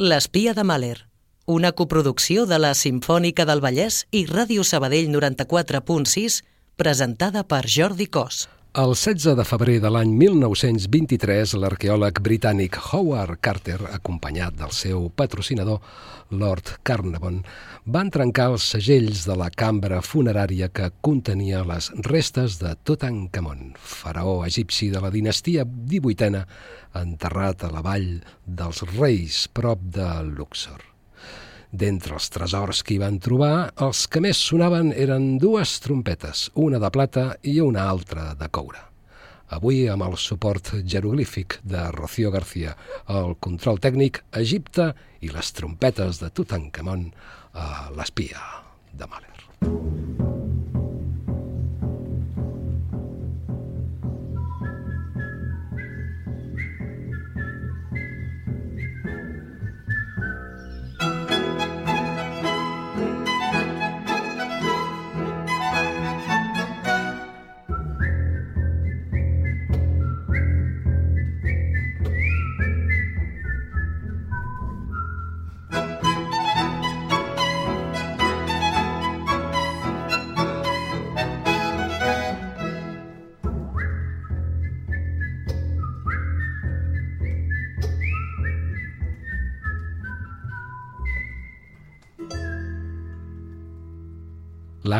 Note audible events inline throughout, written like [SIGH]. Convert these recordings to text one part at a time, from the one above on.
L'espia de Mahler, una coproducció de la Simfònica del Vallès i Ràdio Sabadell 94.6, presentada per Jordi Cos. El 16 de febrer de l'any 1923, l'arqueòleg britànic Howard Carter, acompanyat del seu patrocinador, Lord Carnarvon, van trencar els segells de la cambra funerària que contenia les restes de Tutankhamon, faraó egipci de la dinastia 18a, enterrat a la vall dels Reis, prop de Luxor. D'entre els tresors que hi van trobar, els que més sonaven eren dues trompetes, una de plata i una altra de coure. Avui amb el suport jeroglífic de Rocío García, el control tècnic, Egipte i les trompetes de Tutankamon a l'espia de Mahler.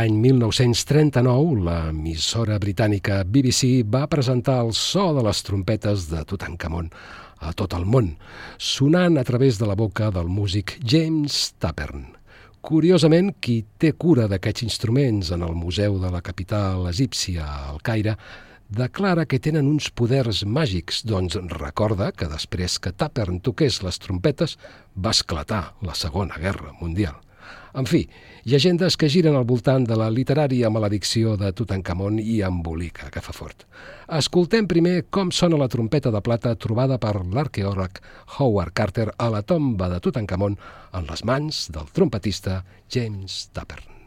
L'any 1939, l'emissora britànica BBC va presentar el so de les trompetes de Tutankhamon a tot el món, sonant a través de la boca del músic James Tappern. Curiosament, qui té cura d'aquests instruments en el Museu de la Capital Egípcia, al Caire, declara que tenen uns poders màgics, doncs recorda que després que Tappern toqués les trompetes va esclatar la Segona Guerra Mundial. En fi, llegendes que giren al voltant de la literària maledicció de Tutankamon i embolica que fa fort. Escoltem primer com sona la trompeta de plata trobada per l'arqueòleg Howard Carter a la tomba de Tutankamon en les mans del trompetista James Tappern.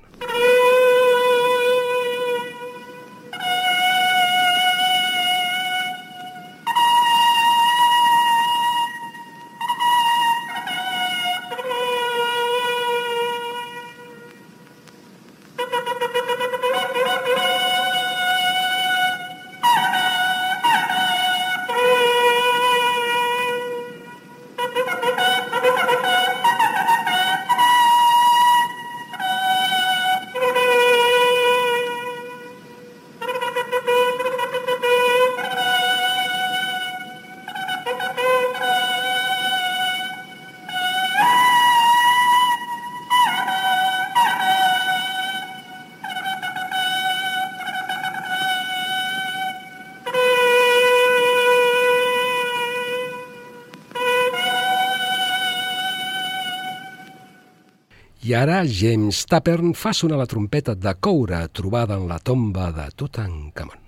Ara James Tappern fa sonar la trompeta de coure trobada en la tomba de Tutankhamon.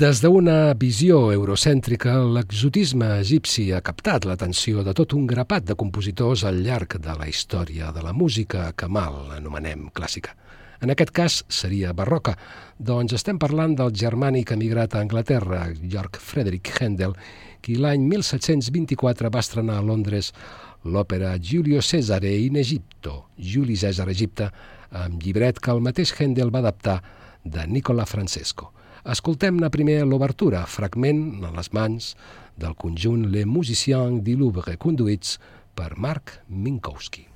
Des d'una visió eurocèntrica, l'exotisme egipci ha captat l'atenció de tot un grapat de compositors al llarg de la història de la música que mal anomenem clàssica. En aquest cas seria barroca, doncs estem parlant del germànic emigrat a Anglaterra, Georg Friedrich Händel, qui l'any 1724 va estrenar a Londres l'òpera Giulio Cesare in Egipto, Juli César Egipte, amb llibret que el mateix Händel va adaptar de Nicola Francesco. Escoltem-ne primer l'obertura, fragment en les mans del conjunt Les Musiciens du Louvre conduïts per Marc Minkowski.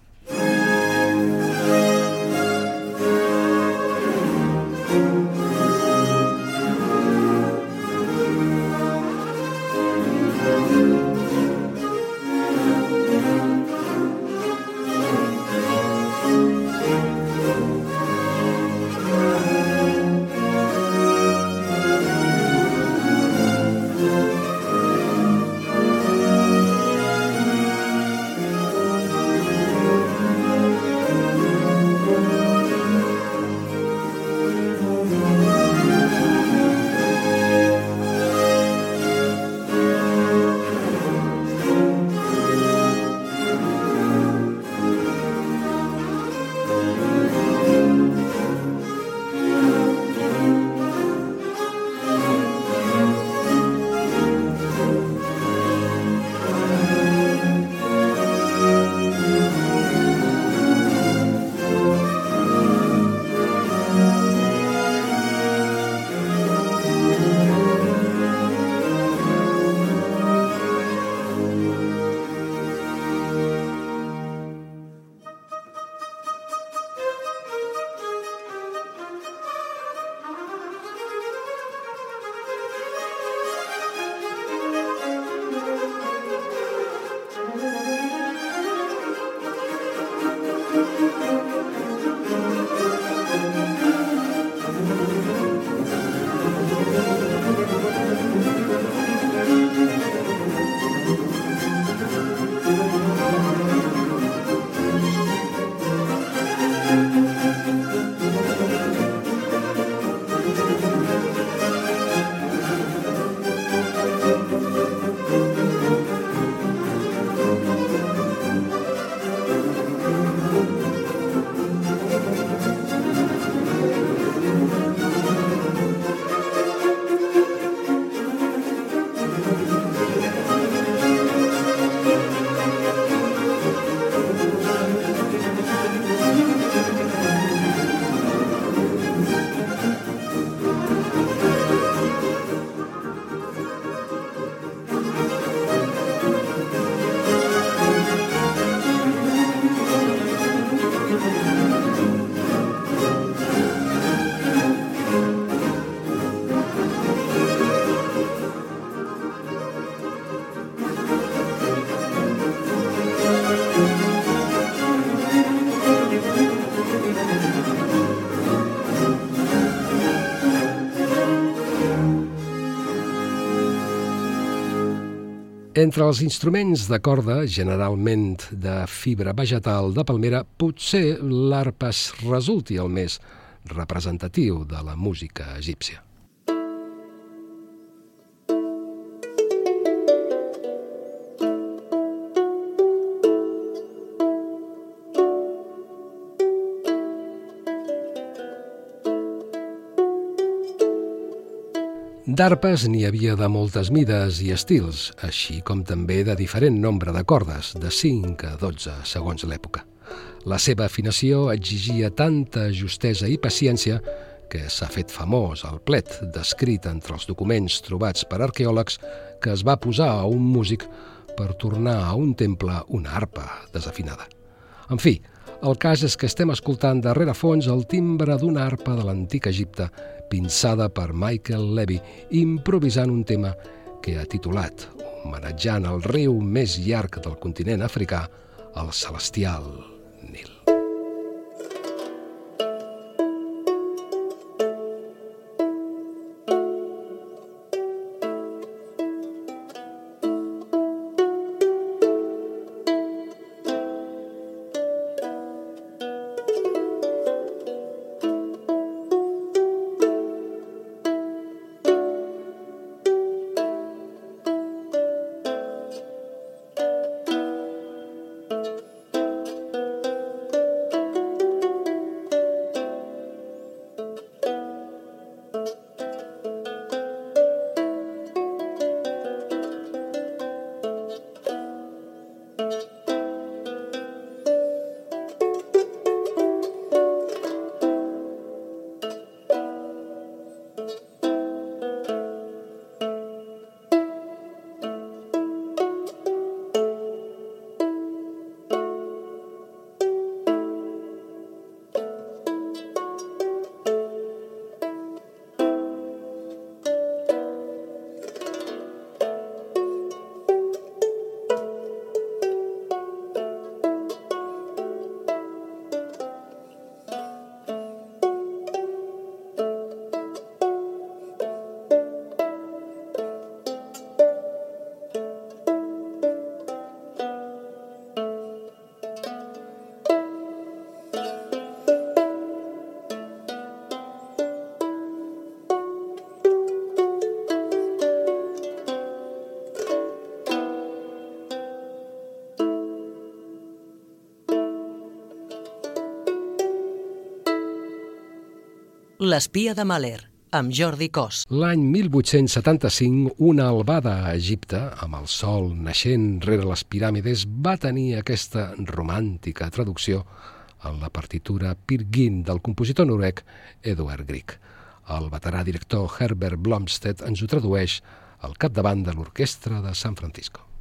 Entre els instruments de corda, generalment de fibra vegetal de palmera, potser l'arpa resulti el més representatiu de la música egípcia. D'arpes n'hi havia de moltes mides i estils, així com també de diferent nombre de cordes, de 5 a 12 segons l'època. La seva afinació exigia tanta justesa i paciència que s'ha fet famós el plet descrit entre els documents trobats per arqueòlegs que es va posar a un músic per tornar a un temple una arpa desafinada. En fi, el cas és que estem escoltant darrere fons el timbre d'una arpa de l'antic Egipte pinçada per Michael Levy, improvisant un tema que ha titulat, homenatjant el riu més llarg del continent africà, el celestial Nil. L'espia de Mahler, amb Jordi Cos. L'any 1875, una albada a Egipte, amb el sol naixent rere les piràmides, va tenir aquesta romàntica traducció en la partitura Pirgin del compositor noruec Eduard Grieg. El veterà director Herbert Blomstedt ens ho tradueix al capdavant de l'Orquestra de San Francisco.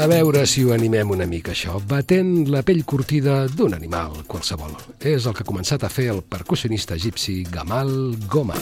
A veure si ho animem una mica, això. Batent la pell curtida d'un animal qualsevol. És el que ha començat a fer el percussionista egipci Gamal Goma.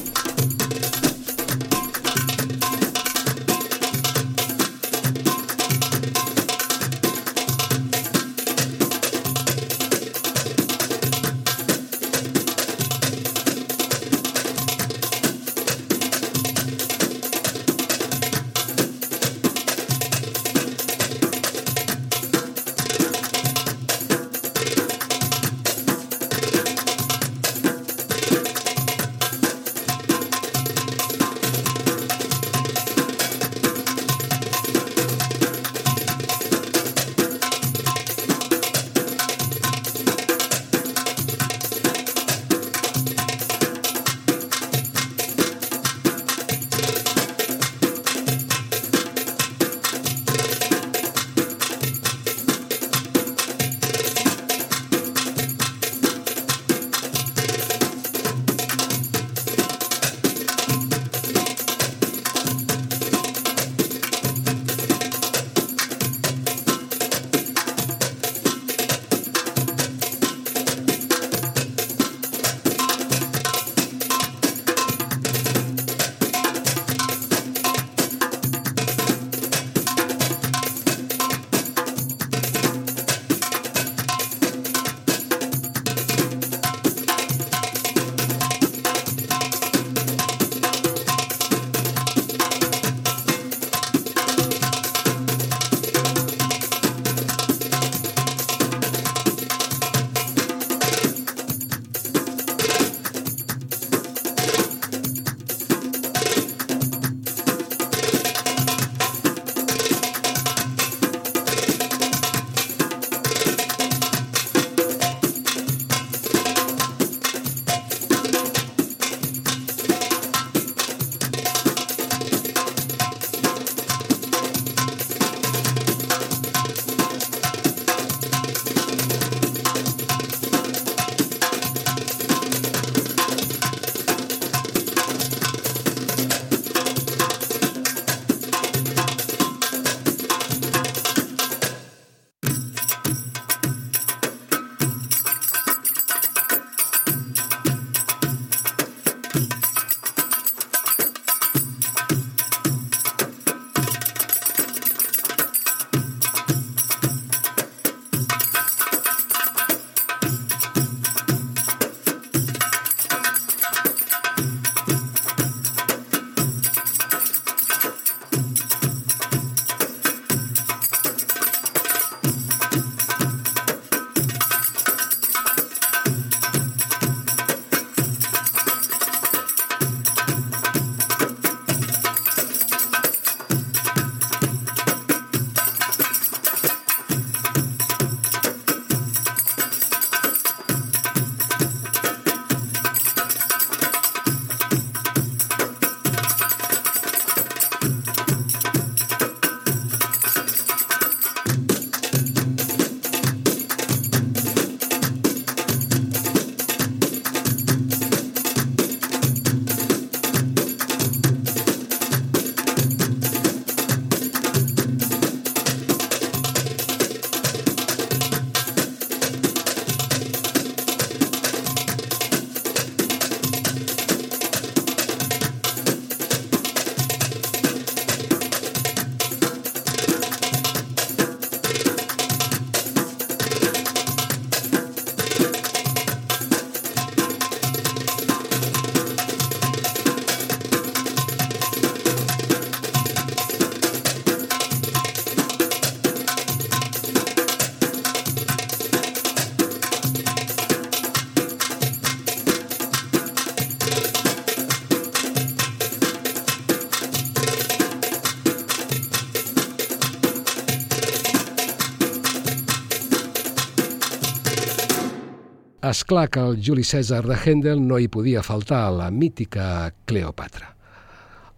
És clar que el Juli César de Händel no hi podia faltar la mítica Cleopatra.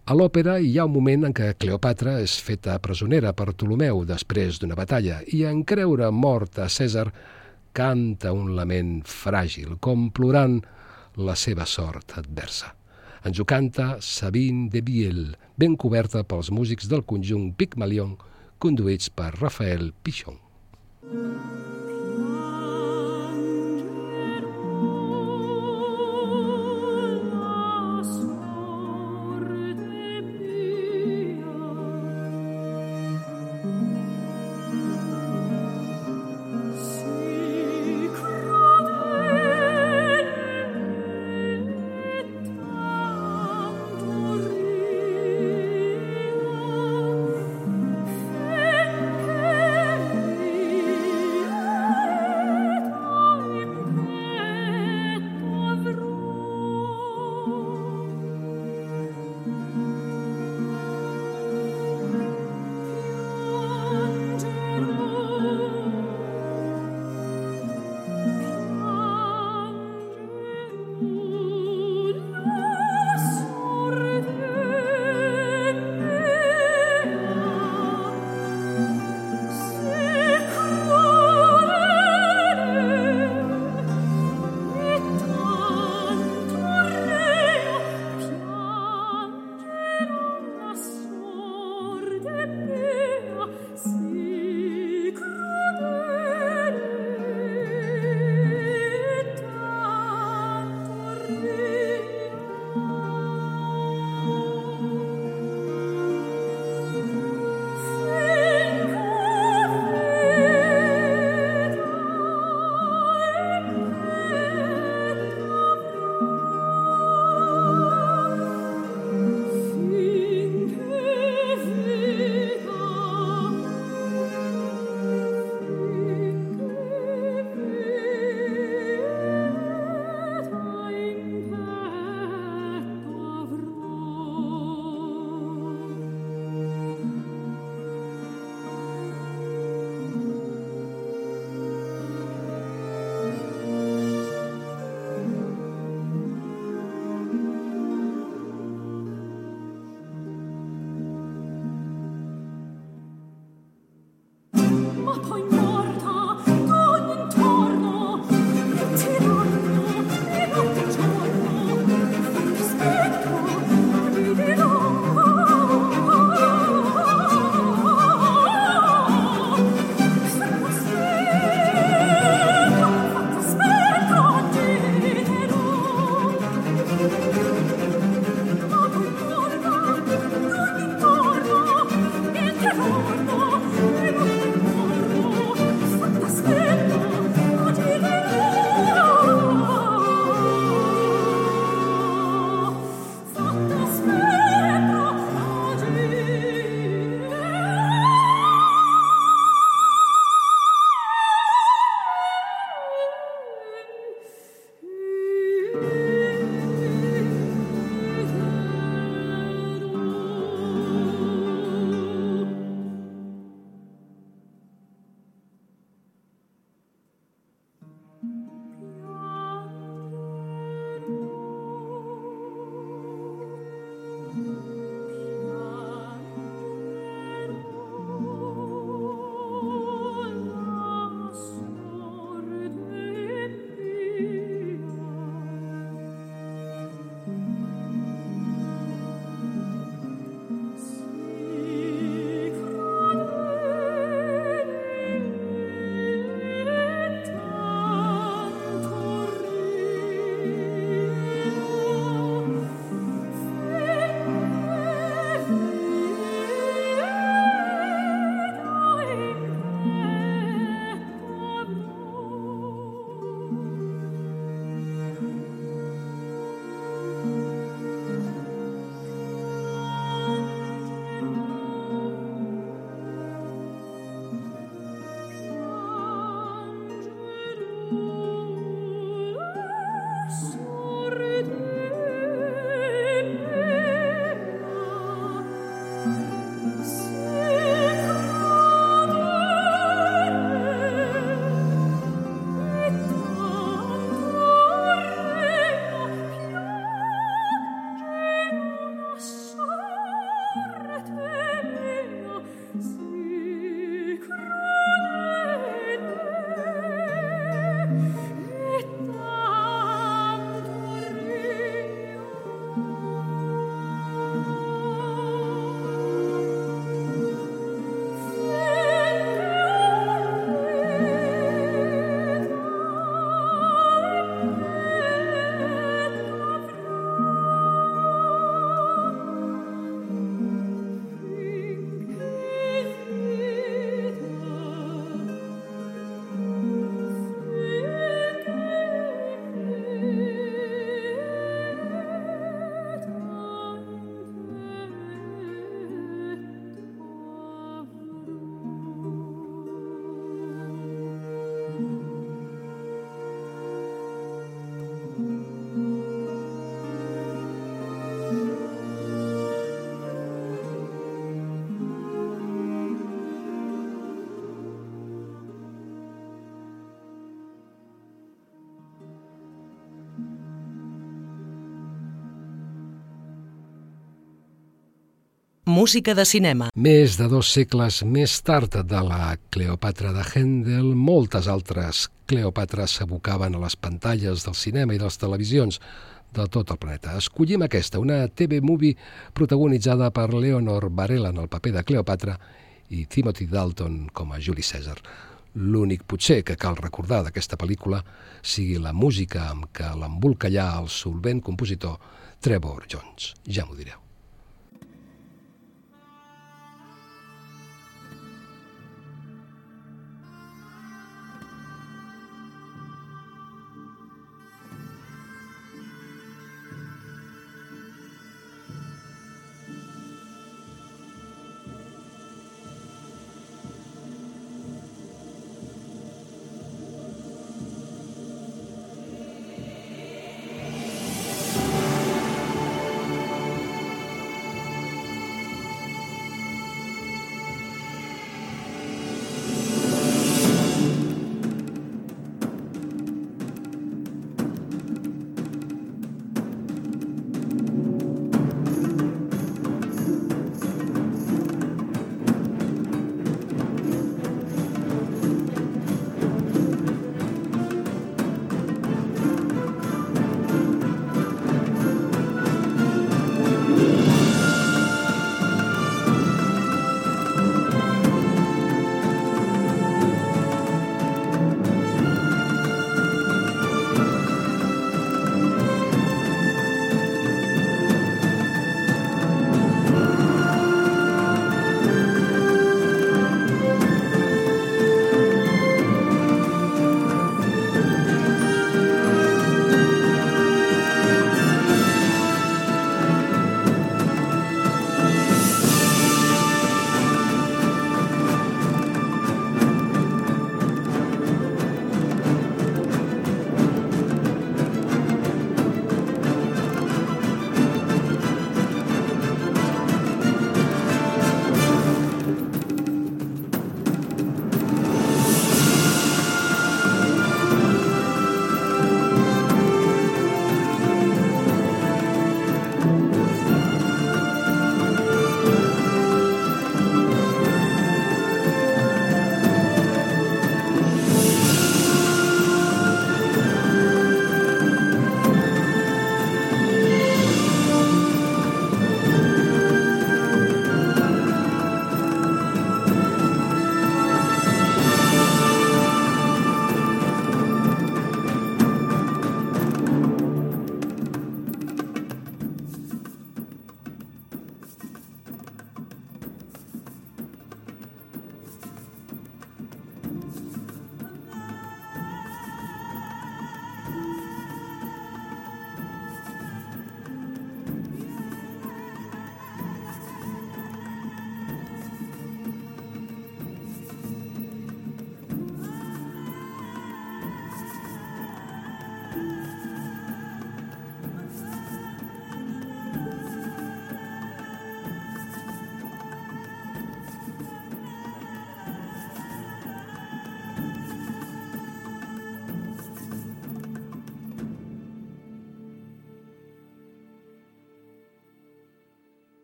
A l'òpera hi ha un moment en què Cleopatra és feta presonera per Ptolomeu després d'una batalla i en creure mort a Cèsar canta un lament fràgil, com plorant la seva sort adversa. Ens ho canta Sabine de Biel, ben coberta pels músics del conjunt Pygmalion, conduïts per Rafael Pichon. Mm. Música de cinema. Més de dos segles més tard de la Cleopatra de Händel, moltes altres Cleopatras s'abocaven a les pantalles del cinema i de les televisions de tot el planeta. Escollim aquesta, una TV-movie protagonitzada per Leonor Varela en el paper de Cleopatra i Timothy Dalton com a Juli César. L'únic potser que cal recordar d'aquesta pel·lícula sigui la música amb què l'embolcallà el solvent compositor Trevor Jones. Ja m'ho direu.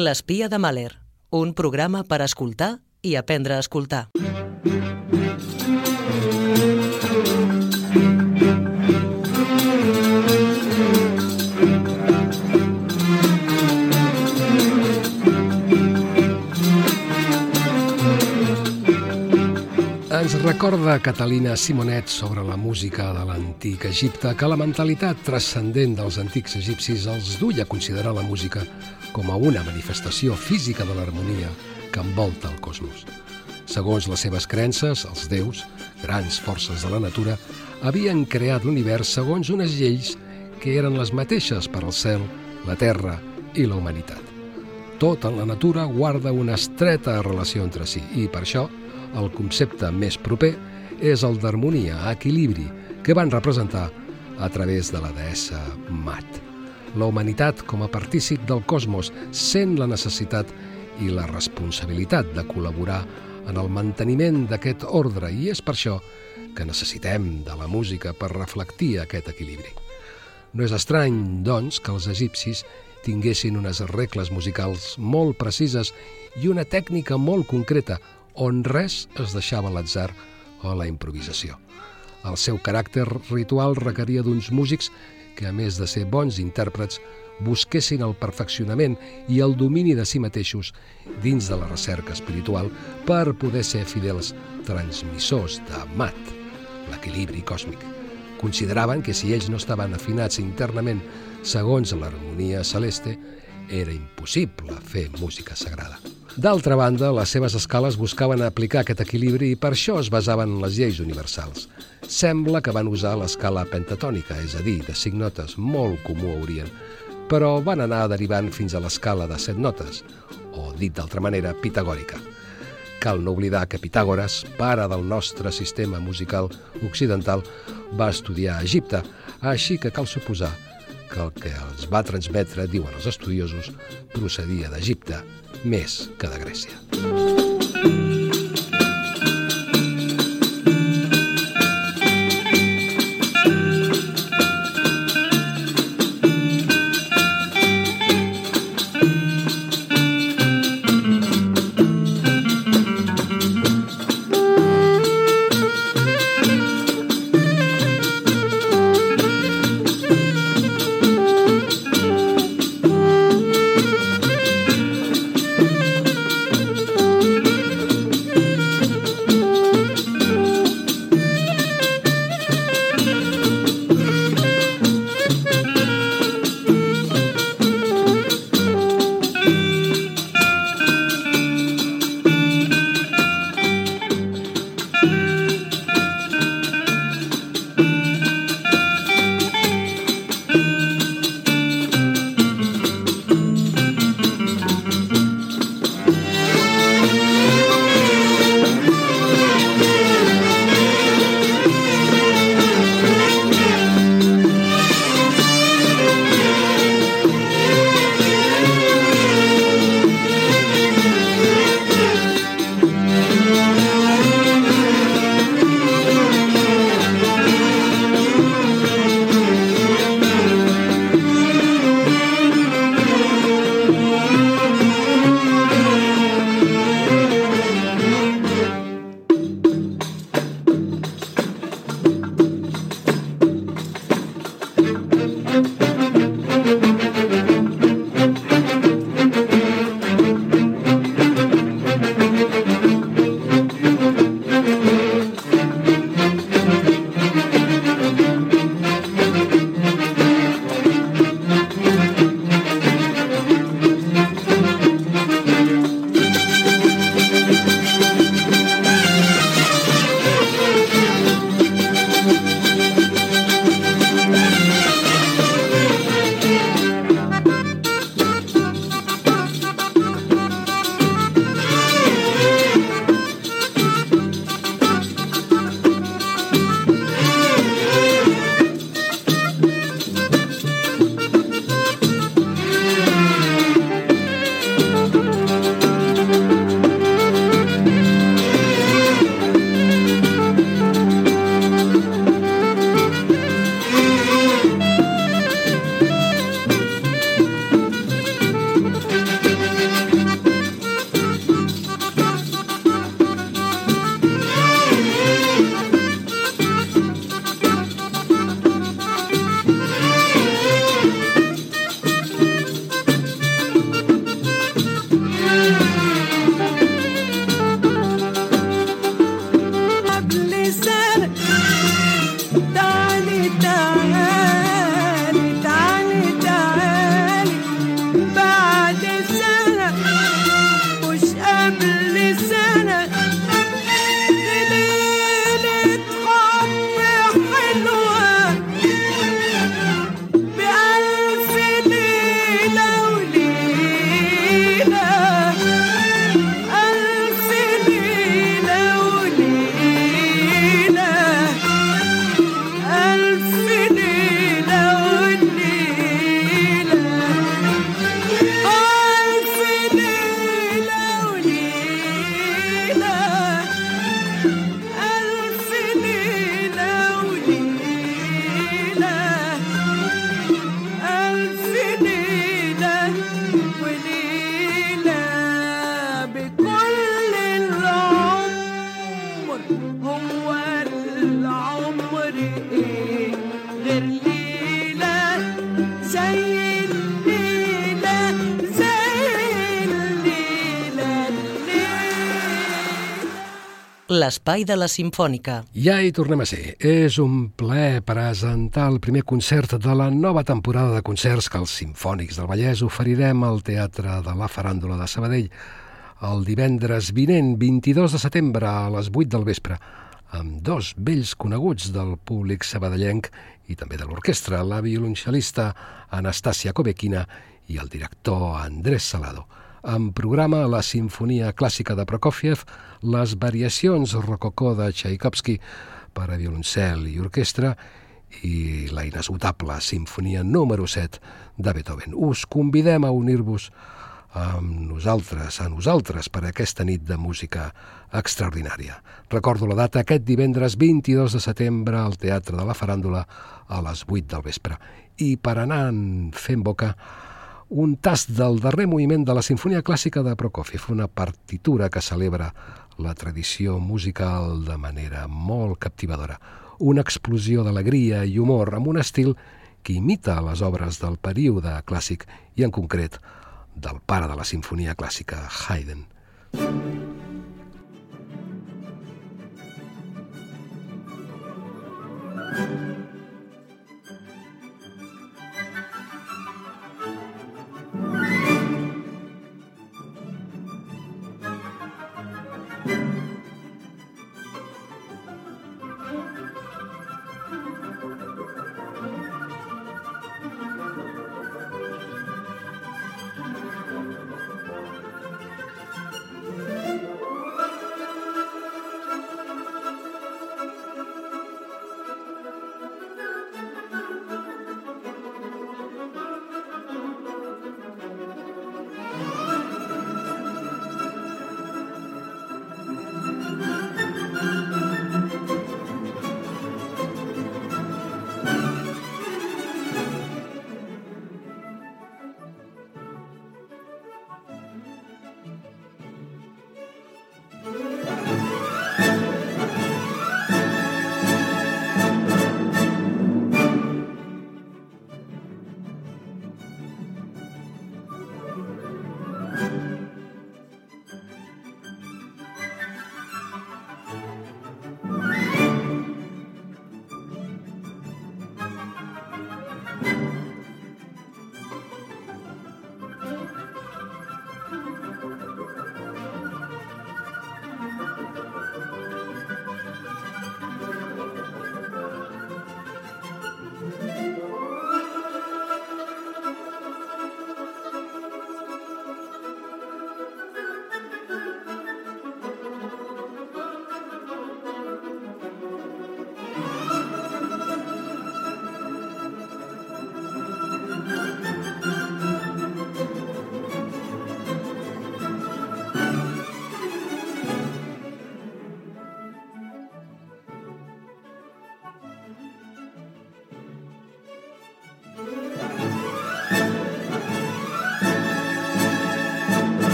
L'espia de Mahler, un programa per escoltar i aprendre a escoltar. Ens recorda Catalina Simonet sobre la música de l'antic Egipte que la mentalitat transcendent dels antics egipcis els duia a considerar la música com a una manifestació física de l'harmonia que envolta el cosmos. Segons les seves creences, els déus, grans forces de la natura, havien creat l'univers segons unes lleis que eren les mateixes per al cel, la terra i la humanitat. Tot en la natura guarda una estreta relació entre si i per això el concepte més proper és el d'harmonia, equilibri, que van representar a través de la deessa Mat. La humanitat, com a partícip del cosmos, sent la necessitat i la responsabilitat de col·laborar en el manteniment d'aquest ordre i és per això que necessitem de la música per reflectir aquest equilibri. No és estrany, doncs, que els egipcis tinguessin unes regles musicals molt precises i una tècnica molt concreta, on res es deixava a l'atzar o a la improvisació. El seu caràcter ritual requeria d'uns músics que, a més de ser bons intèrprets, busquessin el perfeccionament i el domini de si mateixos dins de la recerca espiritual per poder ser fidels transmissors de mat, l'equilibri còsmic. Consideraven que si ells no estaven afinats internament segons l'harmonia celeste, era impossible fer música sagrada. D'altra banda, les seves escales buscaven aplicar aquest equilibri i per això es basaven en les lleis universals. Sembla que van usar l'escala pentatònica, és a dir, de cinc notes, molt comú a Orient, però van anar derivant fins a l'escala de set notes, o dit d'altra manera, pitagòrica. Cal no oblidar que Pitàgores, pare del nostre sistema musical occidental, va estudiar a Egipte, així que cal suposar que el que els va transmetre, diuen els estudiosos, procedia d'Egipte més que de Grècia. L'espai de la Simfònica. Ja hi tornem a ser. És un plaer presentar el primer concert de la nova temporada de concerts que els Simfònics del Vallès oferirem al Teatre de la Faràndula de Sabadell el divendres vinent, 22 de setembre, a les 8 del vespre, amb dos vells coneguts del públic sabadellenc i també de l'orquestra, la violoncel·lista Anastàcia Kobequina i el director Andrés Salado. En programa la Sinfonia Clàssica de Prokofiev, les variacions rococó de Tchaikovsky per a violoncel i orquestra i la inesgotable Sinfonia número 7 de Beethoven. Us convidem a unir-vos amb nosaltres, a nosaltres, per aquesta nit de música extraordinària. Recordo la data aquest divendres 22 de setembre al Teatre de la Faràndula a les 8 del vespre. I per anar fent boca, un tast del darrer moviment de la Sinfonia Clàssica de Prokofiev, una partitura que celebra la tradició musical de manera molt captivadora. Una explosió d'alegria i humor amb un estil que imita les obres del període clàssic i, en concret, del pare de la Sinfonia Clàssica, Haydn.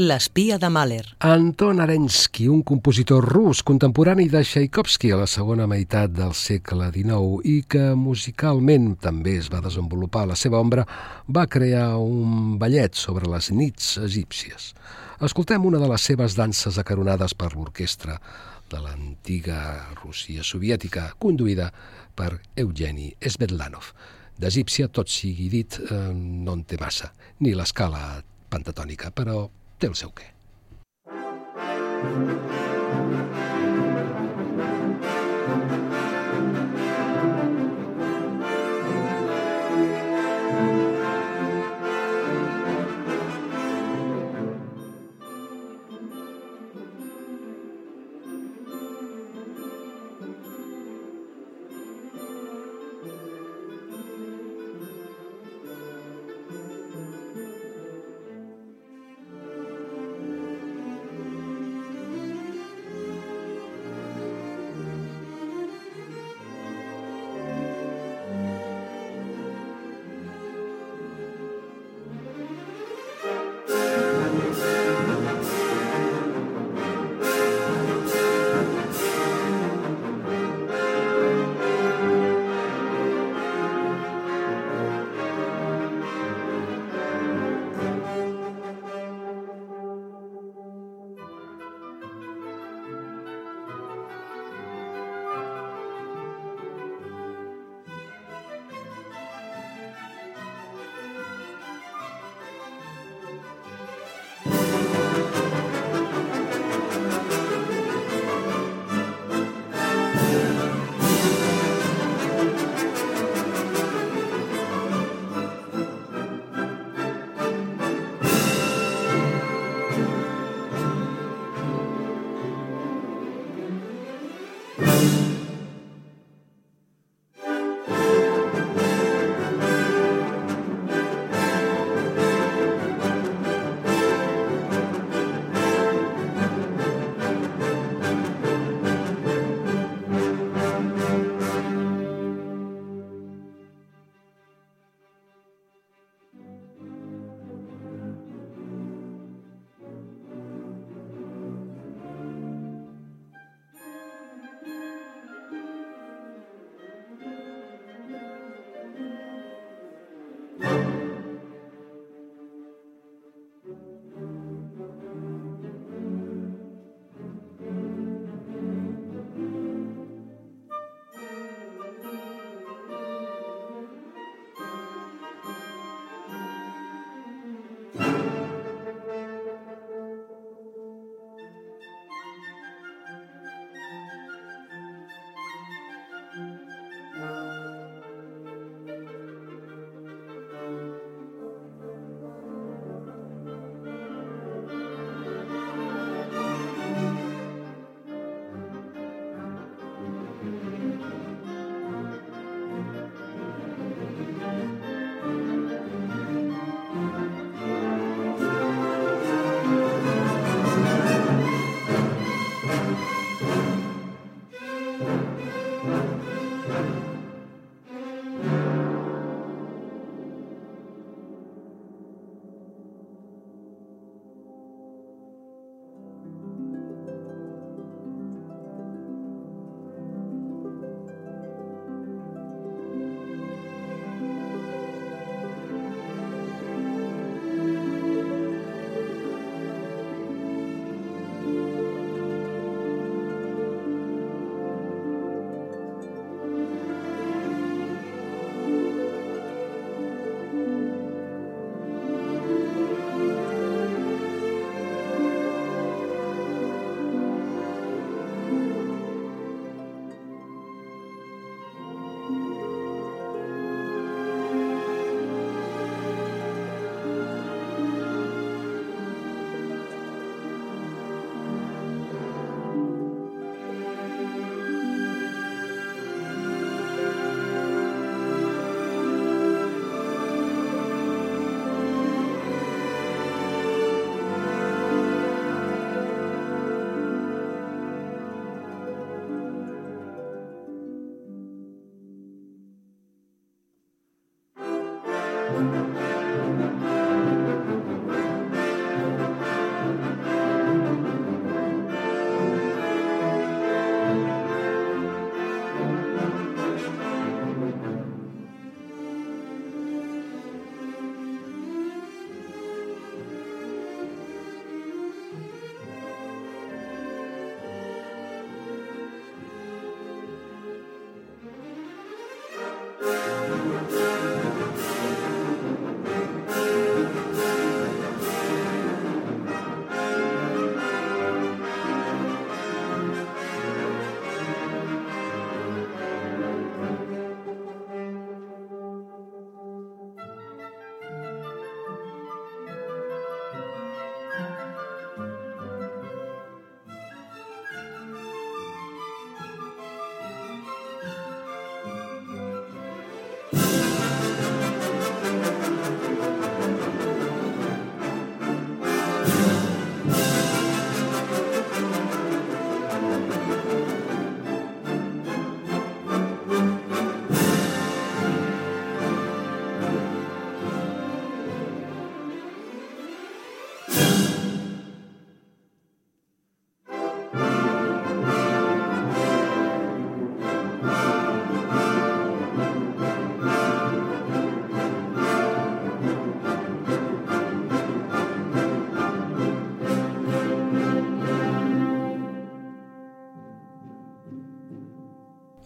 L'espia de Mahler. Anton Arensky, un compositor rus contemporani de Tchaikovsky a la segona meitat del segle XIX i que musicalment també es va desenvolupar a la seva ombra, va crear un ballet sobre les nits egípcies. Escoltem una de les seves danses acaronades per l'orquestra de l'antiga Rússia soviètica, conduïda per Eugeni Svetlanov. D'egípcia, tot sigui dit, eh, no en té massa, ni l'escala pentatònica, però té el seu què.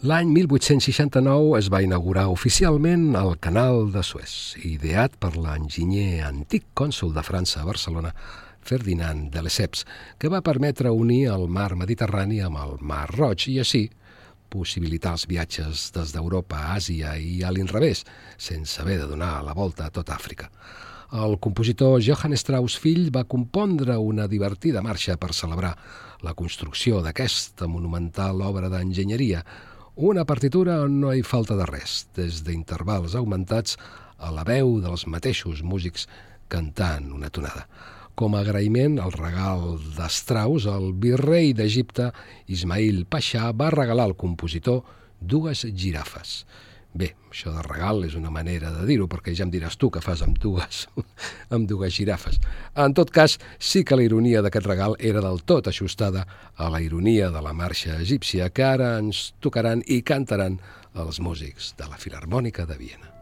L'any 1869 es va inaugurar oficialment el Canal de Suez, ideat per l'enginyer antic cònsul de França a Barcelona, Ferdinand de Lesseps, que va permetre unir el mar Mediterrani amb el mar Roig i així possibilitar els viatges des d'Europa a Àsia i a l'inrevés, sense haver de donar la volta a tot Àfrica. El compositor Johann Strauss fill va compondre una divertida marxa per celebrar la construcció d'aquesta monumental obra d'enginyeria, una partitura on no hi falta de res, des d'intervals augmentats a la veu dels mateixos músics cantant una tonada. Com a agraïment al regal d'Astraus, el virrei d'Egipte, Ismail Pasha, va regalar al compositor dues girafes. Bé, això de regal és una manera de dir-ho, perquè ja em diràs tu què fas amb dues, [LAUGHS] amb dues girafes. En tot cas, sí que la ironia d'aquest regal era del tot ajustada a la ironia de la marxa egípcia que ara ens tocaran i cantaran els músics de la Filarmònica de Viena.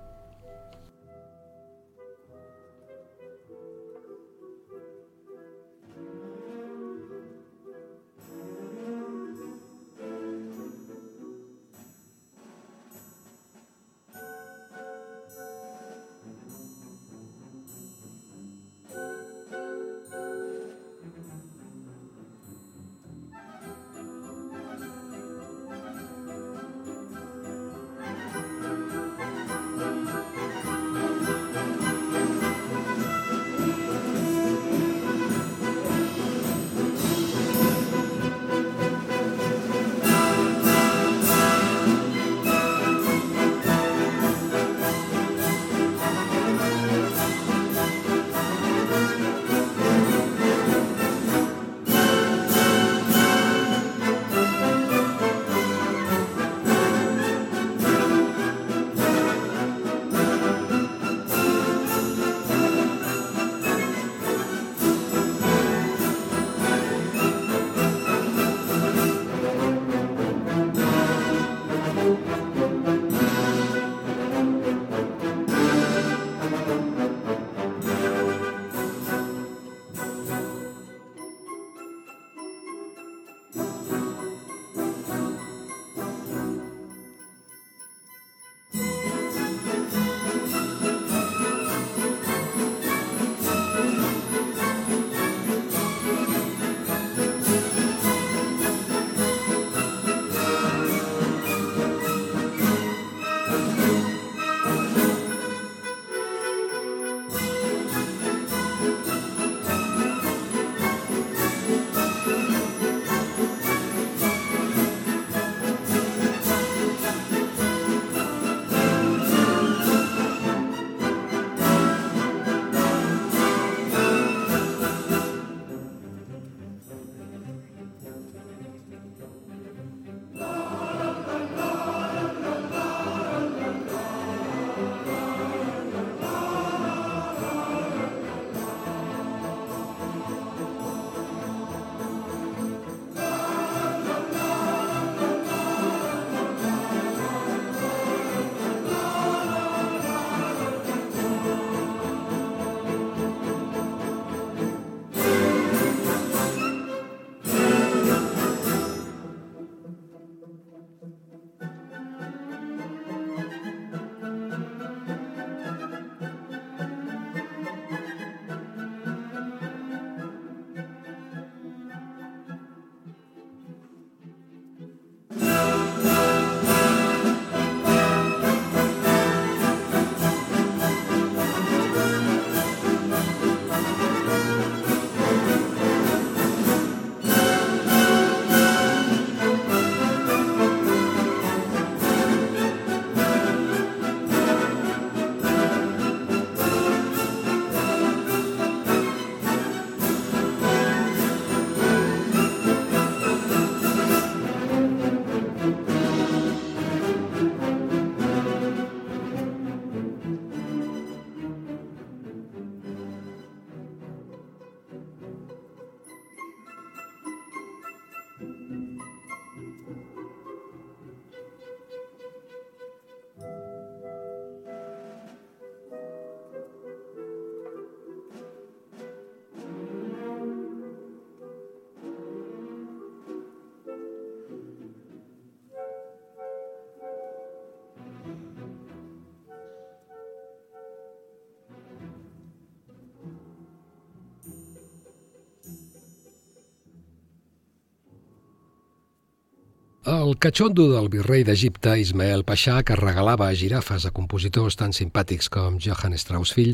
El catxondo del virrei d'Egipte, Ismael Paixà, que regalava girafes a compositors tan simpàtics com Johann Strauss fill,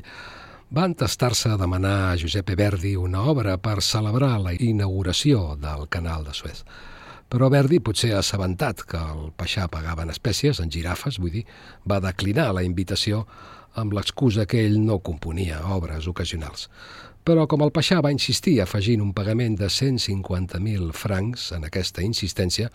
va entestar-se a demanar a Giuseppe Verdi una obra per celebrar la inauguració del canal de Suez. Però Verdi, potser assabentat que el Paixà pagava en espècies, en girafes, vull dir, va declinar la invitació amb l'excusa que ell no componia obres ocasionals però com el Paixà va insistir afegint un pagament de 150.000 francs en aquesta insistència,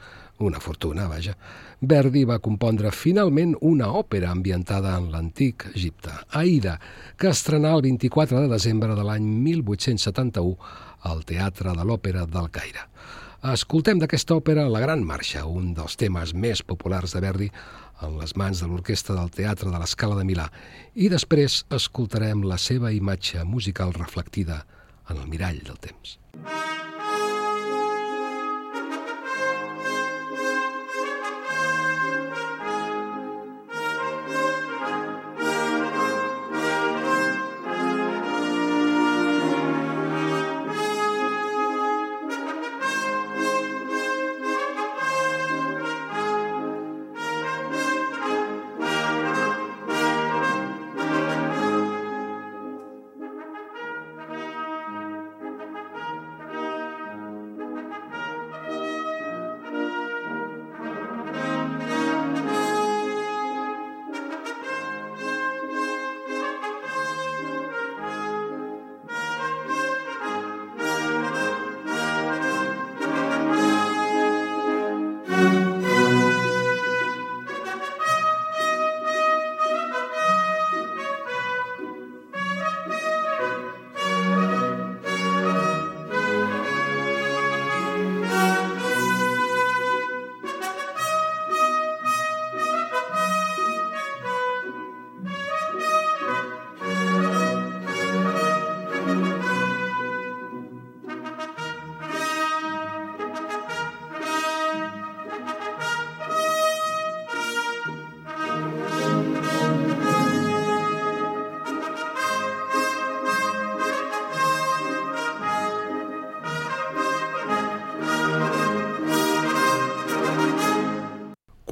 una fortuna, vaja, Verdi va compondre finalment una òpera ambientada en l'antic Egipte, Aida, que estrenà el 24 de desembre de l'any 1871 al Teatre de l'Òpera del Caire. Escoltem d'aquesta òpera La Gran Marxa, un dels temes més populars de Verdi, en les mans de l'Orquestra del Teatre de l'Escala de Milà i després escoltarem la seva imatge musical reflectida en el mirall del temps.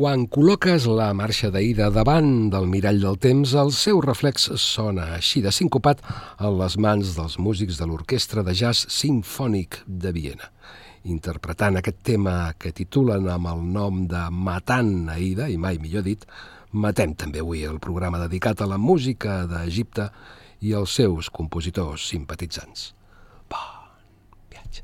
Quan col·loques la marxa d'Aida davant del mirall del temps, el seu reflex sona així de sincopat en les mans dels músics de l'Orquestra de Jazz Simfònic de Viena. Interpretant aquest tema que titulen amb el nom de Matant Aida, i mai millor dit, matem també avui el programa dedicat a la música d'Egipte i als seus compositors simpatitzants. Bon viatge.